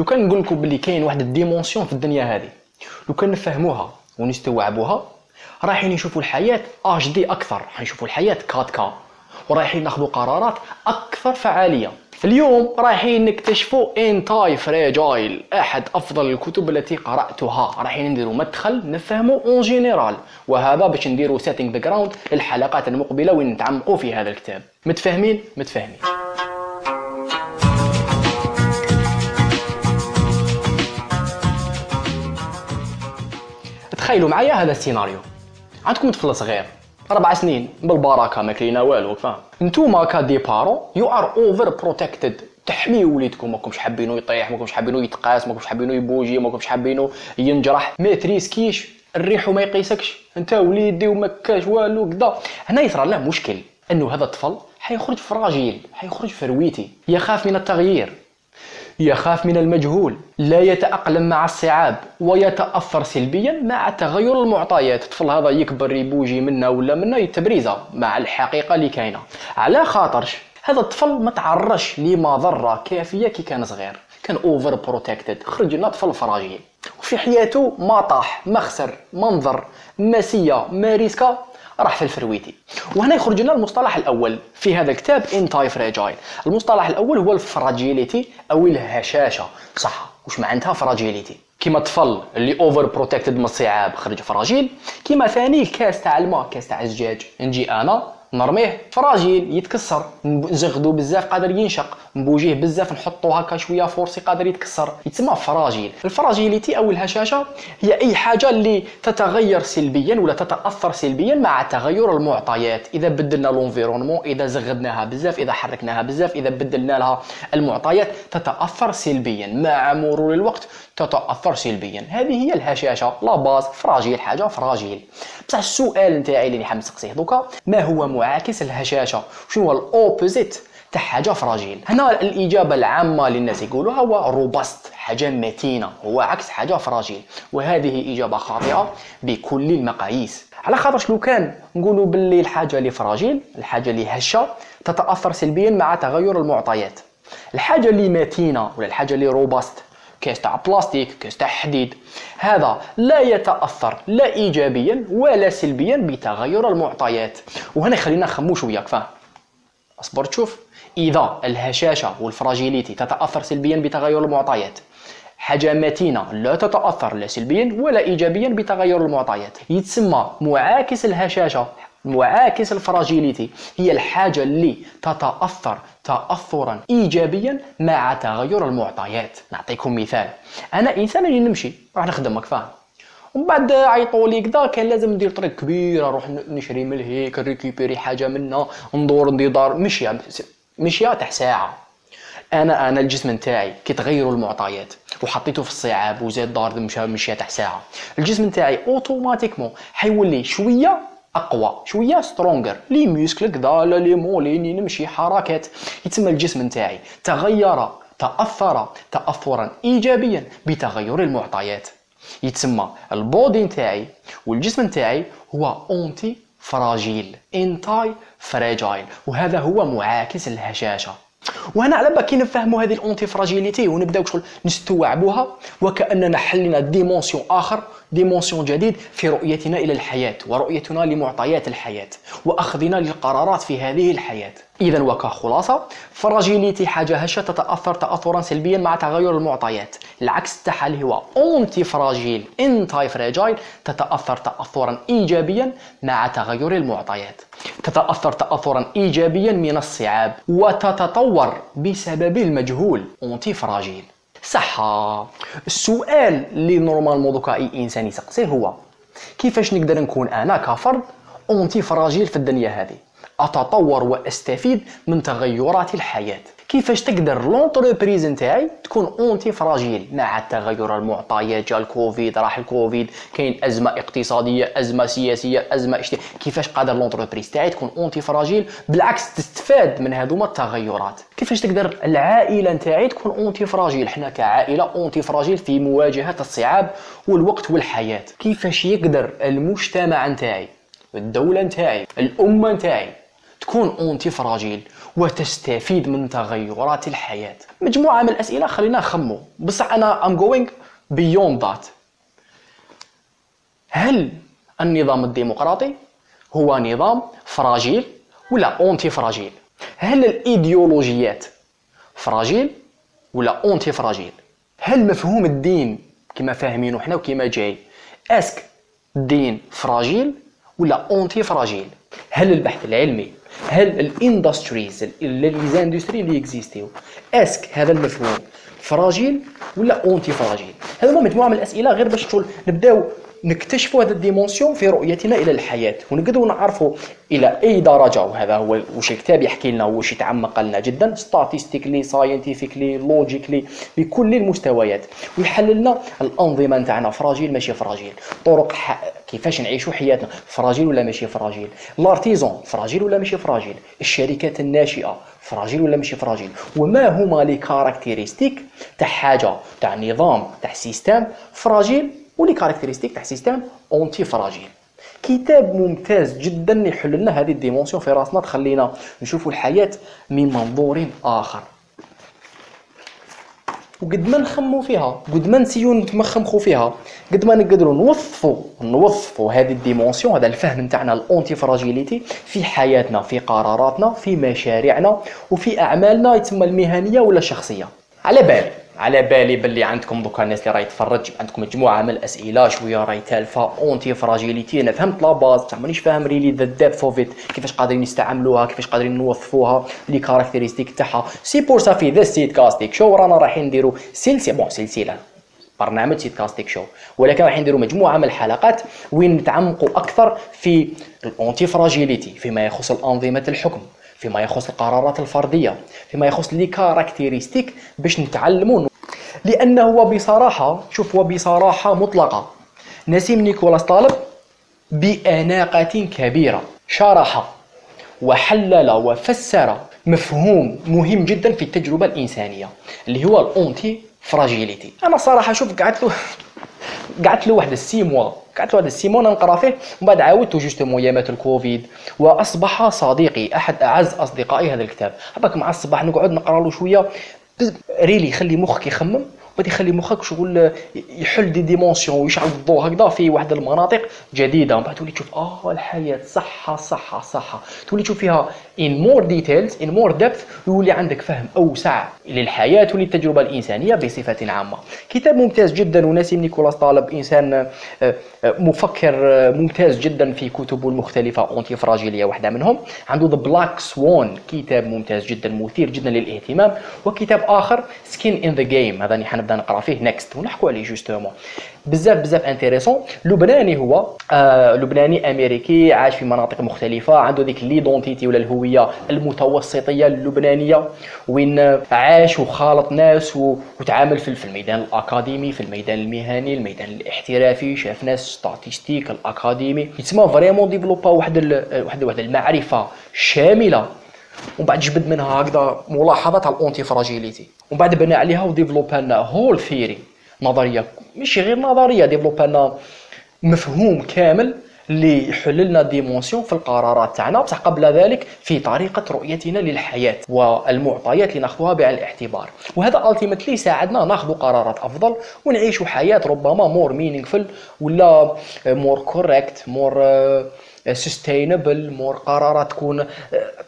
لو كان نقول لكم بلي كاين واحد ال dimension في الدنيا هذه لو كان نفهموها ونستوعبوها رايحين نشوفوا الحياة HD أكثر راح نشوفوا الحياة 4K ورايحين ناخذوا قرارات أكثر فعالية. اليوم رايحين نكتشفوا Antifragile أحد أفضل الكتب التي قرأتها. رايحين نديروا مدخل نفهموا en général وهذا باش نديروا setting the ground للحلقات المقبلة وين نتعمقوا في هذا الكتاب. متفاهمين؟ متفاهمين. تخيلوا معايا هذا السيناريو. عندكم طفل صغير أربع سنين بالبركة ما كاينة والو فاهم؟ نتوما ك des parents you are over protected تحميو وليدكم ماكمش حابينو يطيح ماكمش حابينو يتقاس ماكمش حابينو يبوجي ماكمش حابينو ينجرح. ما تريسكيش الريح وما يقيسكش. انت وليدي وما كاش والو كدا. هنا يصرى له مشكل انه هذا الطفل حيخرج fragile حيخرج فرويتي يخاف من التغيير. يخاف من المجهول لا يتأقلم مع الصعاب ويتأثر سلبيا مع تغير المعطيات. الطفل هذا يكبر يبوجي منا ولا منا يتبريزا مع الحقيقة اللي كاينة. على خاطرش هذا الطفل ما تعرضش لمضرة كافية كي كان صغير. كان over protected خرج لنا طفل fragile وفي حياته ما طاح ما خسر ما نظر ما سيا ما ريسكا راح في الفرويتي. وهنا يخرج لنا المصطلح الأول في هذا الكتاب antifragile المصطلح الأول هو ال fragilité أو الهشاشة. صح. وش معناتها fragilité كيما الطفل اللي over protected من الصعاب خرج fragile كيما ثاني الكاس تاع الماء كاس تاع الزجاج. نجي أنا. نرميه fragile يتكسر. نزغدو بزاف قادر ينشق. نبوجيه بزاف نحطو هكا شوية forcé قادر يتكسر. يتسمى fragile. ال fragilité أو الهشاشه هي أي حاجة اللي تتغير سلبيا ولا تتأثر سلبيا مع تغير المعطيات. إذا بدلنا l'environnement إذا زغدناها بزاف إذا حركناها بزاف إذا بدلنا لها المعطيات تتأثر سلبيا. مع مرور الوقت تتأثر سلبيا. هذه هي الهشاشة. la base fragile. حاجة fragile. بصح السؤال نتاعي اللي حاب نسقسيه دوكا ما هو معاكس الهشاشة؟ شنو هو ال opposite تاع حاجة fragile؟ هنا الإجابة العامة للناس يقولوها هو robust حاجة متينة. هو عكس حاجة fragile. وهذه إجابة خاطئة بكل المقاييس. على خاطرش لو كان نقولوا باللي الحاجة اللي fragile الحاجة اللي هشة تتأثر سلبيا مع تغير المعطيات. الحاجة اللي متينة ولا الحاجة اللي robust كاس تاع بلاستيك كاس تاع حديد. هذا لا يتأثر لا ايجابيا ولا سلبيا بتغير المعطيات. وهنا خلينا نخمو شوية فاهم أصبر تشوف. إذا الهشاشة وال fragilité تتأثر سلبيا بتغير المعطيات. حاجة متينة لا تتأثر لا سلبيا ولا إيجابيا بتغير المعطيات. يتسمى معاكس الهشاشة. معاكس ال fragilité. هي الحاجة اللي تتأثر تأثرا إيجابيا مع تغير المعطيات. نعطيكم مثال. أنا إنسان اللي نمشي راح نخدم فاهم ومن بعد عيطوا لي كذا كان لازم ندير طريق كبير نروح نشري من هيك نريكيبيري حاجة منا ندور ندير دار مشيه مشيه تاع ساعة. أنا أنا الجسم نتاعي كي تغيروا المعطيات. وحطيته في الصعاب وزاد دار مشى مشيه تاع ساعة. الجسم نتاعي أوتوماتيكمون حيولي شوية أقوى شوية stronger les muscles كذا لي موليني نمشي حركات. يتسمى الجسم نتاعي. تغير تأثر تاثرا ايجابيا بتغير المعطيات. يتسمى ال body نتاعي. والجسم نتاعي هو antifragile antifragile وهذا هو معاكس الهشاشة. وهنا على بالك كي نفهموا هذه ال antifragilité ونبداو شغل نستوعبوها وكأننا حلنا dimension آخر. dimension جديد في رؤيتنا إلى الحياة ورؤيتنا لمعطيات الحياة وأخذنا للقرارات في هذه الحياة. اذا وكخلاصه fragilité حاجة هشة تتأثر تاثرا سلبيا مع تغير المعطيات. العكس تاعها اللي هو antifragile antifragile تتأثر تاثرا ايجابيا مع تغير المعطيات. تتأثر تاثرا ايجابيا من الصعاب وتتطور بسبب المجهول antifragile صح السؤال اللي normalement دوكا اي إنسان يسقسيه هو كيفاش نقدر نكون أنا كفرد antifragile في الدنيا هذه؟ أتطور وأستفيد من تغيرات الحياة. كيفاش تقدر l'entreprise نتاعي تكون antifragile مع تغير المعطيات جا الكوفيد راح الكوفيد كاين أزمة اقتصادية أزمة سياسية أزمة اجتماعية. كيفاش قادر l'entreprise تاعي تكون antifragile بالعكس تستفاد من هذوما التغيرات. كيفاش تقدر العائلة نتاعي تكون antifragile حنا كعائلة antifragile في مواجهة الصعاب والوقت والحياة. كيفاش يقدر المجتمع نتاعي الدولة نتاعي الأمة نتاعي تكون antifragile وتستفيد من تغيرات الحياة. مجموعة من الأسئلة خلينا نخمو. بصح أنا I'm going beyond that. هل النظام الديمقراطي هو نظام fragile ولا antifragile؟ هل الإيديولوجيات fragile ولا antifragile؟ هل مفهوم الدين كما فاهمينه حنا وكما جاي est-ce que الدين fragile ولا antifragile؟ هل البحث العلمي هل ال industries les industries اللي اكزيستيو est-ce que هذا المفهوم fragile ولا antifragile؟ هذا مجموعة من الأسئلة غير باش نبداو نكتشفوا هذا ال dimension في رؤيتنا إلى الحياة. ونقدروا نعرفوا إلى أي درجة. وهذا هو واش الكتاب يحكي لنا واش يتعمق لنا جدا. statistically scientifically logically بكل المستويات. ويحلل لنا الأنظمة نتاعنا. fragile ماشي fragile طرق كيفاش نعيشوا حياتنا. fragile ولا ماشي fragile l'artisan fragile ولا ماشي fragile الشركات الناشئة fragile ولا ماشي fragile وما هما les caractéristiques تاع حاجة تاع نظام تاع système fragile و les caractéristiques تاع système antifragile. كتاب ممتاز جدا يحل لنا هذه ال dimension في راسنا تخلينا نشوفوا الحياة من منظور آخر. وقد ما نخمو فيها قد ما نسيو نتمخمخو فيها قد ما نقدروا نوظفوا نوظفوا هذه ال dimension هذا الفهم نتاعنا ال antifragilité في حياتنا في قراراتنا في مشاريعنا وفي أعمالنا يتسمى المهنية ولا الشخصيه على بالي على بالي باللي عندكم دوكا الناس اللي راهي تفرج عندكم مجموعة من الأسئلة شوية راهي تالفة antifragilité أنا فهمت la base بصح مانيش فاهم really the depth of كيفاش قادرين يستعملوها كيفاش قادرين نوظفوها les caractéristiques تاعها. c'est pour ça في ذا سيت كاستيك شو رانا رايحين نديرو سلسلة bon سلسلة برنامج سيت كاستيك شو ولكن راح نديروا مجموعة من الحلقات وين نتعمقوا أكثر في ال antifragilité فيما يخص الأنظمة الحكم فيما يخص القرارات الفردية فيما يخص les caractéristiques باش نتعلموا لأنه هو بصراحه شوف هو بصراحه مطلقة. نسيم نيكولاس طالب بأناقة كبيرة شرح وحلل وفسر مفهوم مهم جدا في التجربة الإنسانية اللي هو ال antifragilité أنا صراحة شوف قعدت له قعدت له واحد ال six mois قعدت له واحد ال six mois نقرأ فيه ومن بعد عاودته justement أيامات الكوفيد وأصبح صديقي أحد أعز أصدقائي هذا الكتاب. هباك مع الصباح نقعد نقرأ له شوية really يخلي مخك يخمم غادي يخلي مخك شغل يحل des dimensions ويشعل الضوء هكذا في واحد المناطق جديدة. ومن بعد تولي تشوف آه الحياة صحة صحة صحة. تولي تشوف فيها in more details in more depth يولي عندك فهم أوسع للحياة وللتجربه الإنسانية بصفة عامة. كتاب ممتاز جدا وناسيم نيكولاس طالب إنسان آه، آه، مفكر آه، ممتاز جدا في كتبه المختلفة antifragile واحدة منهم. عنده The Black Swan كتاب ممتاز جدا مثير جدا للاهتمام. وكتاب آخر Skin in the Game هذا حنبدأ نقرأ فيه next ونحكوا عليه justement بزاف بزاف intéressant لبناني هو آه لبناني أمريكي عاش في مناطق مختلفة عنده ديك l'identité ولا الهوية المتوسطية اللبنانية وين عاش وخالط ناس وتعامل في الميدان الأكاديمي في الميدان المهني الميدان الاحترافي شاف ناس statistiques الأكاديمي. يتسمى vraiment développa واحد واحد واحد المعرفة شاملة. ومن بعد جبد منها هكذا ملاحظات على ال antifragilité ومن بعد بنى عليها و développa لنا. whole theory نظرية ماشي غير نظرية développa لنا مفهوم كامل اللي يحل لنا dimension في القرارات تاعنا بصح قبل ذلك في طريقة رؤيتنا للحياة والمعطيات اللي ناخذوها بعين الاعتبار. وهذا ultimately يساعدنا ناخذ قرارات أفضل ونعيشوا حياة ربما more meaningful ولا more correct more sustainable more قرارات تكون آه،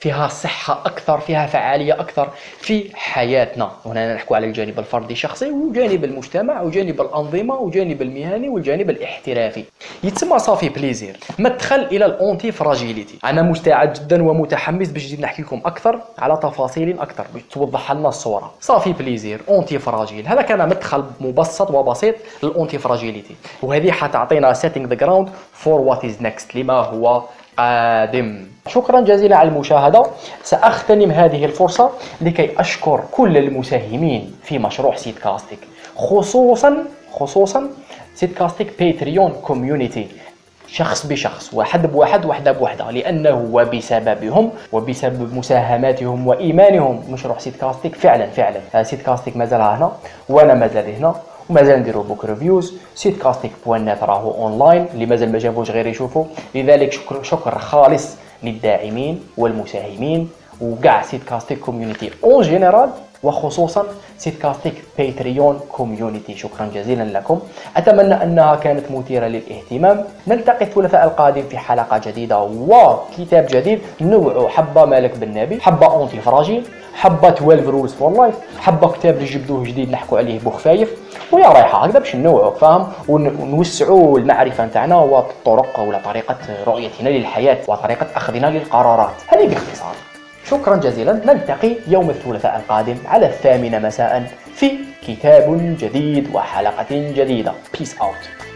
فيها صحة أكثر فيها فعالية أكثر في حياتنا. هنا نحكو على الجانب الفردي الشخصي وجانب المجتمع وجانب الأنظمة وجانب المهني والجانب الاحترافي. يتسمى ça fait plaisir مدخل إلى ال antifragilité أنا مستعد جدا ومتحمس باش نحكي لكم أكثر على تفاصيل أكثر باش توضح لنا الصورة. ça fait plaisir antifragile هذا كان مدخل مبسط وبسيط لل antifragilité وهذه حتعطينا setting the ground for what is next. لما هو. قادم شكرا جزيلا على المشاهدة. سأغتنم هذه الفرصة لكي أشكر كل المساهمين في مشروع سيت كاستيك خصوصا خصوصا سيت كاستيك باتريون community شخص بشخص واحد بواحد وحده بوحده لأنه وبسببهم وبسبب مساهماتهم وإيمانهم مشروع سيت كاستيك فعلا فعلا. سيت كاستيك مازال هنا وأنا مازال هنا. ومازال نديرو book reviews. سيت كاستيك point net راهو أونلاين اللي مازال ما جابوش غير يشوفوا لذلك شكر شكر خالص للداعمين والمساهمين. وكاع سيت كاستيك community en général وخصوصا سيتكاستيك باتريون community شكرا جزيلا لكم. أتمنى أنها كانت مثيرة للاهتمام. نلتقي الثلاثاء القادم في حلقة جديدة وكتاب جديد. نوع حبة مالك بالنبي حبة antifragile حبة 12 Rules for Life حبة كتاب اللي جبدوه جديد نحكوا عليه بوخفايف ويا رايحة هكذا باش نوعوا فاهم؟ ونوسعوا المعرفة نتاعنا والطرق ولا طريقة رؤيتنا للحياة وطريقة أخذنا للقرارات. هذه باختصار. شكرا جزيلا. نلتقي يوم الثلاثاء القادم على الثامنة مساء في كتاب جديد وحلقة جديدة. Peace out.